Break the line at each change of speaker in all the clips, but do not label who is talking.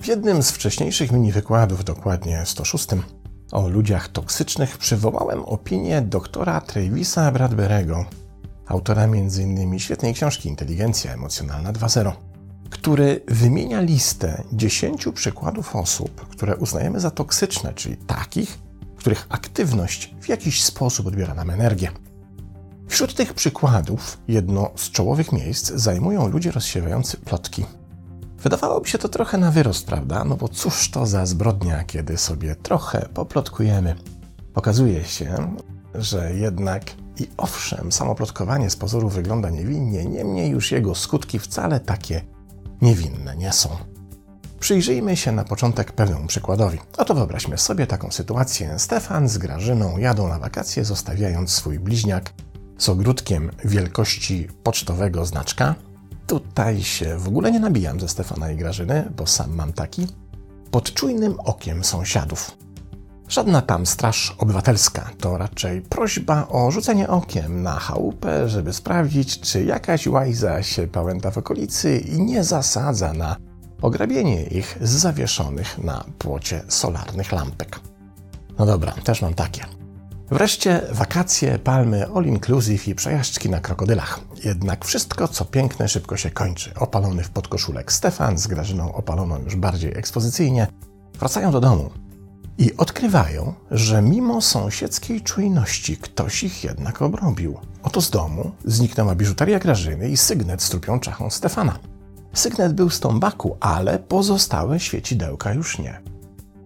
W jednym z wcześniejszych mini wykładów, dokładnie 106, o ludziach toksycznych przywołałem opinię doktora Travisa Bradberego, autora m.in. świetnej książki Inteligencja Emocjonalna 2.0, który wymienia listę 10 przykładów osób, które uznajemy za toksyczne, czyli takich, których aktywność w jakiś sposób odbiera nam energię. Wśród tych przykładów jedno z czołowych miejsc zajmują ludzie rozsiewający plotki. Wydawałoby się to trochę na wyrost, prawda? No bo cóż to za zbrodnia, kiedy sobie trochę poplotkujemy. Okazuje się, że jednak i owszem, samo plotkowanie z pozoru wygląda niewinnie, niemniej już jego skutki wcale takie niewinne nie są. Przyjrzyjmy się na początek pewnemu przykładowi. Oto wyobraźmy sobie taką sytuację. Stefan z Grażyną jadą na wakacje, zostawiając swój bliźniak z ogródkiem wielkości pocztowego znaczka. Tutaj się w ogóle nie nabijam ze Stefana i Grażyny, bo sam mam taki. Pod czujnym okiem sąsiadów. Żadna tam straż obywatelska, to raczej prośba o rzucenie okiem na chałupę, żeby sprawdzić, czy jakaś łajza się pałęta w okolicy i nie zasadza na ograbienie ich z zawieszonych na płocie solarnych lampek. No dobra, też mam takie. Wreszcie wakacje, palmy, all inclusive i przejażdżki na krokodylach. Jednak wszystko, co piękne, szybko się kończy. Opalony w podkoszulek Stefan z Grażyną opaloną już bardziej ekspozycyjnie wracają do domu i odkrywają, że mimo sąsiedzkiej czujności ktoś ich jednak obrobił. Oto z domu zniknęła biżuteria Grażyny i sygnet z trupią czachą Stefana. Sygnet był z tombaku, ale pozostałe świecidełka już nie.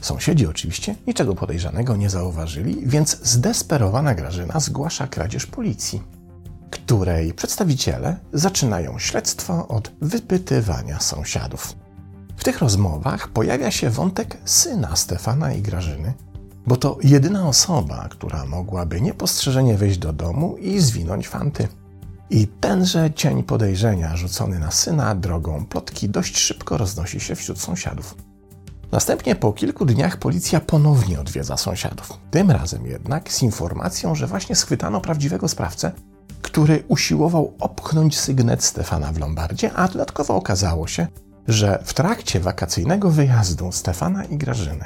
Sąsiedzi oczywiście niczego podejrzanego nie zauważyli, więc zdesperowana Grażyna zgłasza kradzież policji, której przedstawiciele zaczynają śledztwo od wypytywania sąsiadów. W tych rozmowach pojawia się wątek syna Stefana i Grażyny, bo to jedyna osoba, która mogłaby niepostrzeżenie wejść do domu i zwinąć fanty. I tenże cień podejrzenia rzucony na syna drogą plotki dość szybko roznosi się wśród sąsiadów. Następnie po kilku dniach policja ponownie odwiedza sąsiadów. Tym razem jednak z informacją, że właśnie schwytano prawdziwego sprawcę, który usiłował opchnąć sygnet Stefana w Lombardzie, a dodatkowo okazało się, że w trakcie wakacyjnego wyjazdu Stefana i Grażyny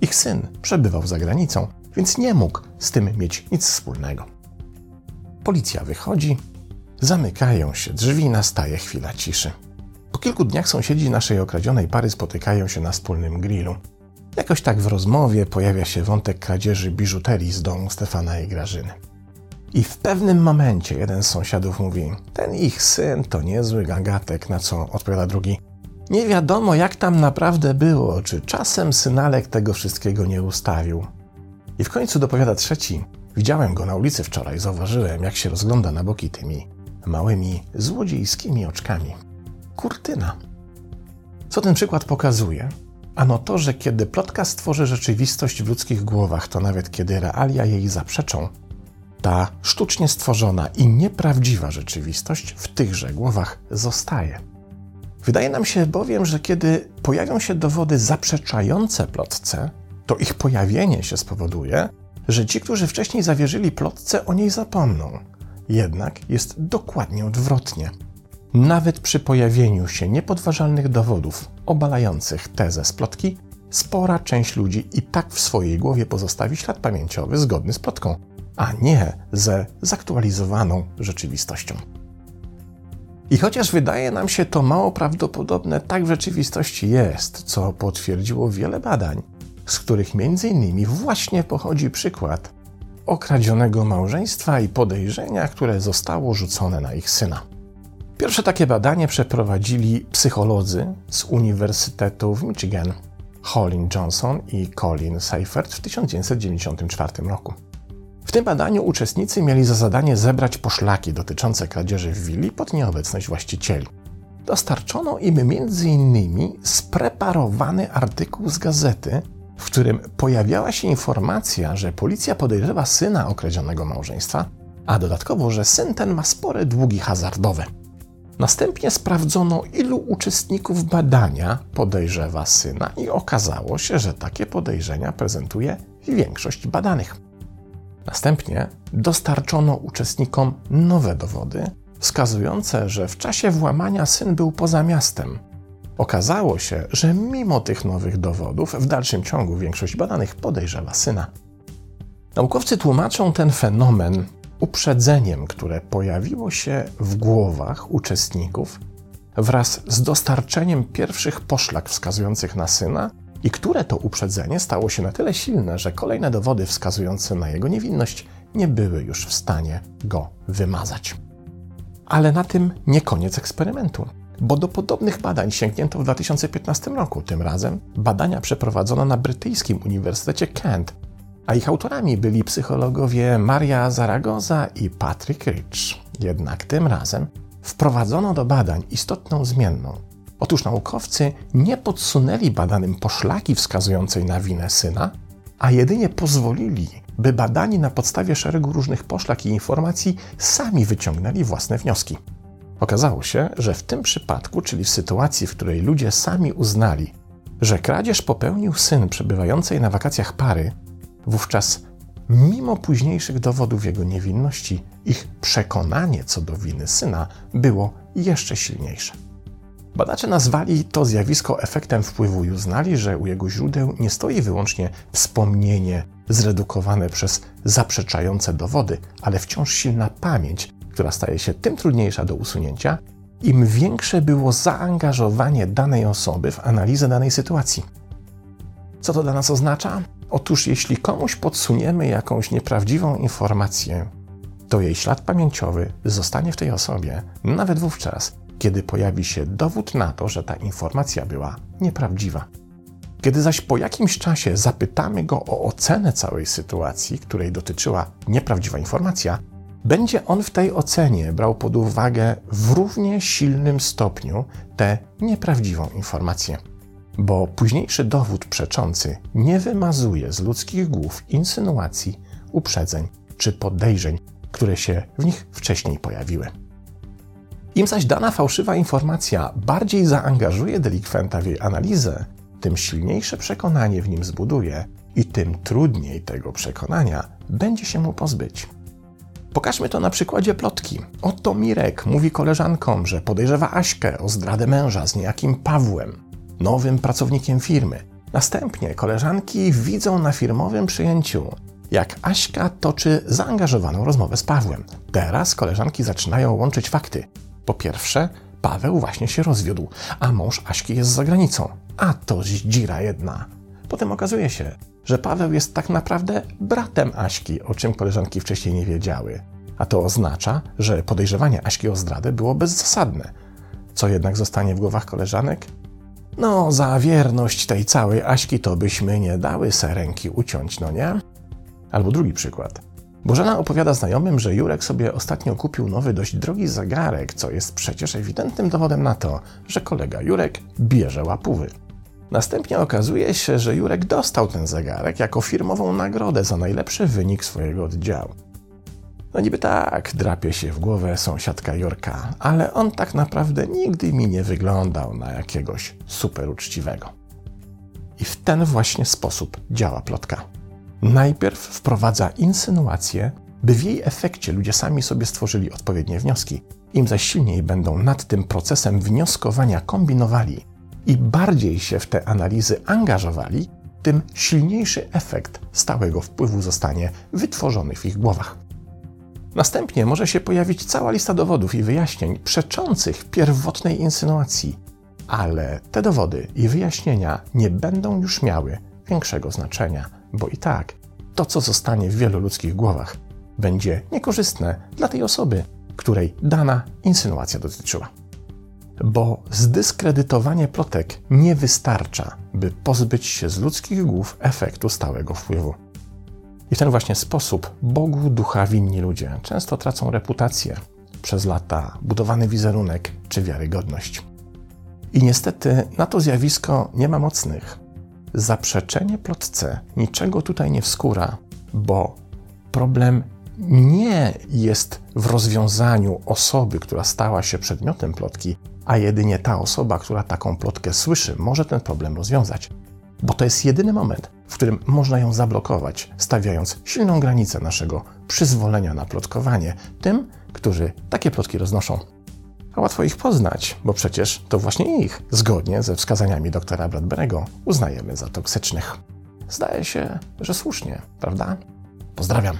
ich syn przebywał za granicą, więc nie mógł z tym mieć nic wspólnego. Policja wychodzi, zamykają się drzwi, nastaje chwila ciszy. Po kilku dniach sąsiedzi naszej okradzionej pary spotykają się na wspólnym grillu. Jakoś tak w rozmowie pojawia się wątek kradzieży biżuterii z domu Stefana i Grażyny. I w pewnym momencie jeden z sąsiadów mówi: Ten ich syn to niezły gagatek, na co odpowiada drugi: Nie wiadomo, jak tam naprawdę było, czy czasem synalek tego wszystkiego nie ustawił. I w końcu dopowiada trzeci: Widziałem go na ulicy wczoraj, zauważyłem, jak się rozgląda na boki tymi małymi, złodziejskimi oczkami. Kurtyna. Co ten przykład pokazuje? Ano to, że kiedy plotka stworzy rzeczywistość w ludzkich głowach, to nawet kiedy realia jej zaprzeczą, ta sztucznie stworzona i nieprawdziwa rzeczywistość w tychże głowach zostaje. Wydaje nam się bowiem, że kiedy pojawią się dowody zaprzeczające plotce, to ich pojawienie się spowoduje, że ci, którzy wcześniej zawierzyli plotce, o niej zapomną. Jednak jest dokładnie odwrotnie. Nawet przy pojawieniu się niepodważalnych dowodów obalających tezę splotki, spora część ludzi i tak w swojej głowie pozostawi ślad pamięciowy zgodny z plotką, a nie ze zaktualizowaną rzeczywistością. I chociaż wydaje nam się to mało prawdopodobne, tak w rzeczywistości jest, co potwierdziło wiele badań, z których m.in. właśnie pochodzi przykład okradzionego małżeństwa i podejrzenia, które zostało rzucone na ich syna. Pierwsze takie badanie przeprowadzili psycholodzy z Uniwersytetu w Michigan, Colin Johnson i Colin Seifert w 1994 roku. W tym badaniu uczestnicy mieli za zadanie zebrać poszlaki dotyczące kradzieży w willi pod nieobecność właścicieli. Dostarczono im m.in. spreparowany artykuł z gazety, w którym pojawiała się informacja, że policja podejrzewa syna okradzionego małżeństwa, a dodatkowo, że syn ten ma spore długi hazardowe. Następnie sprawdzono, ilu uczestników badania podejrzewa syna, i okazało się, że takie podejrzenia prezentuje większość badanych. Następnie dostarczono uczestnikom nowe dowody, wskazujące, że w czasie włamania syn był poza miastem. Okazało się, że mimo tych nowych dowodów, w dalszym ciągu większość badanych podejrzewa syna. Naukowcy tłumaczą ten fenomen uprzedzeniem, które pojawiło się w głowach uczestników wraz z dostarczeniem pierwszych poszlak wskazujących na syna, i które to uprzedzenie stało się na tyle silne, że kolejne dowody wskazujące na jego niewinność nie były już w stanie go wymazać. Ale na tym nie koniec eksperymentu, bo do podobnych badań sięgnięto w 2015 roku. Tym razem badania przeprowadzono na brytyjskim Uniwersytecie Kent, a ich autorami byli psychologowie Maria Zaragoza i Patrick Rich. Jednak tym razem wprowadzono do badań istotną zmienną. Otóż naukowcy nie podsunęli badanym poszlaki wskazującej na winę syna, a jedynie pozwolili, by badani na podstawie szeregu różnych poszlak i informacji sami wyciągnęli własne wnioski. Okazało się, że w tym przypadku, czyli w sytuacji, w której ludzie sami uznali, że kradzież popełnił syn przebywającej na wakacjach pary, wówczas mimo późniejszych dowodów jego niewinności, ich przekonanie co do winy syna było jeszcze silniejsze. Badacze nazwali to zjawisko efektem wpływu i uznali, że u jego źródeł nie stoi wyłącznie wspomnienie zredukowane przez zaprzeczające dowody, ale wciąż silna pamięć, która staje się tym trudniejsza do usunięcia, im większe było zaangażowanie danej osoby w analizę danej sytuacji. Co to dla nas oznacza? Otóż jeśli komuś podsuniemy jakąś nieprawdziwą informację, to jej ślad pamięciowy zostanie w tej osobie nawet wówczas, kiedy pojawi się dowód na to, że ta informacja była nieprawdziwa. Kiedy zaś po jakimś czasie zapytamy go o ocenę całej sytuacji, której dotyczyła nieprawdziwa informacja, będzie on w tej ocenie brał pod uwagę w równie silnym stopniu tę nieprawdziwą informację. Bo późniejszy dowód przeczący nie wymazuje z ludzkich głów insynuacji, uprzedzeń czy podejrzeń, które się w nich wcześniej pojawiły. Im zaś dana fałszywa informacja bardziej zaangażuje delikwenta w jej analizę, tym silniejsze przekonanie w nim zbuduje i tym trudniej tego przekonania będzie się mu pozbyć. Pokażmy to na przykładzie plotki. Oto Mirek mówi koleżankom, że podejrzewa Aśkę o zdradę męża z niejakim Pawłem, nowym pracownikiem firmy. Następnie koleżanki widzą na firmowym przyjęciu, jak Aśka toczy zaangażowaną rozmowę z Pawłem. Teraz koleżanki zaczynają łączyć fakty. Po pierwsze, Paweł właśnie się rozwiódł, a mąż Aśki jest za granicą. A to dzira jedna. Potem okazuje się, że Paweł jest tak naprawdę bratem Aśki, o czym koleżanki wcześniej nie wiedziały. A to oznacza, że podejrzewanie Aśki o zdradę było bezzasadne. Co jednak zostanie w głowach koleżanek? No, za wierność tej całej Aśki to byśmy nie dały se ręki uciąć, no nie? Albo drugi przykład. Bożena opowiada znajomym, że Jurek sobie ostatnio kupił nowy, dość drogi zegarek, co jest przecież ewidentnym dowodem na to, że kolega Jurek bierze łapówy. Następnie okazuje się, że Jurek dostał ten zegarek jako firmową nagrodę za najlepszy wynik swojego oddziału. No niby tak, drapie się w głowę sąsiadka Jurka, ale on tak naprawdę nigdy mi nie wyglądał na jakiegoś super uczciwego. I w ten właśnie sposób działa plotka. Najpierw wprowadza insynuację, by w jej efekcie ludzie sami sobie stworzyli odpowiednie wnioski. Im zaś silniej będą nad tym procesem wnioskowania kombinowali i bardziej się w te analizy angażowali, tym silniejszy efekt stałego wpływu zostanie wytworzony w ich głowach. Następnie może się pojawić cała lista dowodów i wyjaśnień przeczących pierwotnej insynuacji, ale te dowody i wyjaśnienia nie będą już miały większego znaczenia bo i tak to, co zostanie w wielu ludzkich głowach, będzie niekorzystne dla tej osoby, której dana insynuacja dotyczyła. Bo zdyskredytowanie plotek nie wystarcza, by pozbyć się z ludzkich głów efektu stałego wpływu. I w ten właśnie sposób Bogu ducha winni ludzie często tracą reputację, przez lata budowany wizerunek czy wiarygodność. I niestety na to zjawisko nie ma mocnych, zaprzeczenie plotce niczego tutaj nie wskóra, bo problem nie jest w rozwiązaniu osoby, która stała się przedmiotem plotki, a jedynie ta osoba, która taką plotkę słyszy, może ten problem rozwiązać. Bo to jest jedyny moment, w którym można ją zablokować, stawiając silną granicę naszego przyzwolenia na plotkowanie tym, którzy takie plotki roznoszą. A łatwo ich poznać, bo przecież to właśnie ich, zgodnie ze wskazaniami doktora Bradberego, uznajemy za toksycznych. Zdaje się, że słusznie, prawda? Pozdrawiam.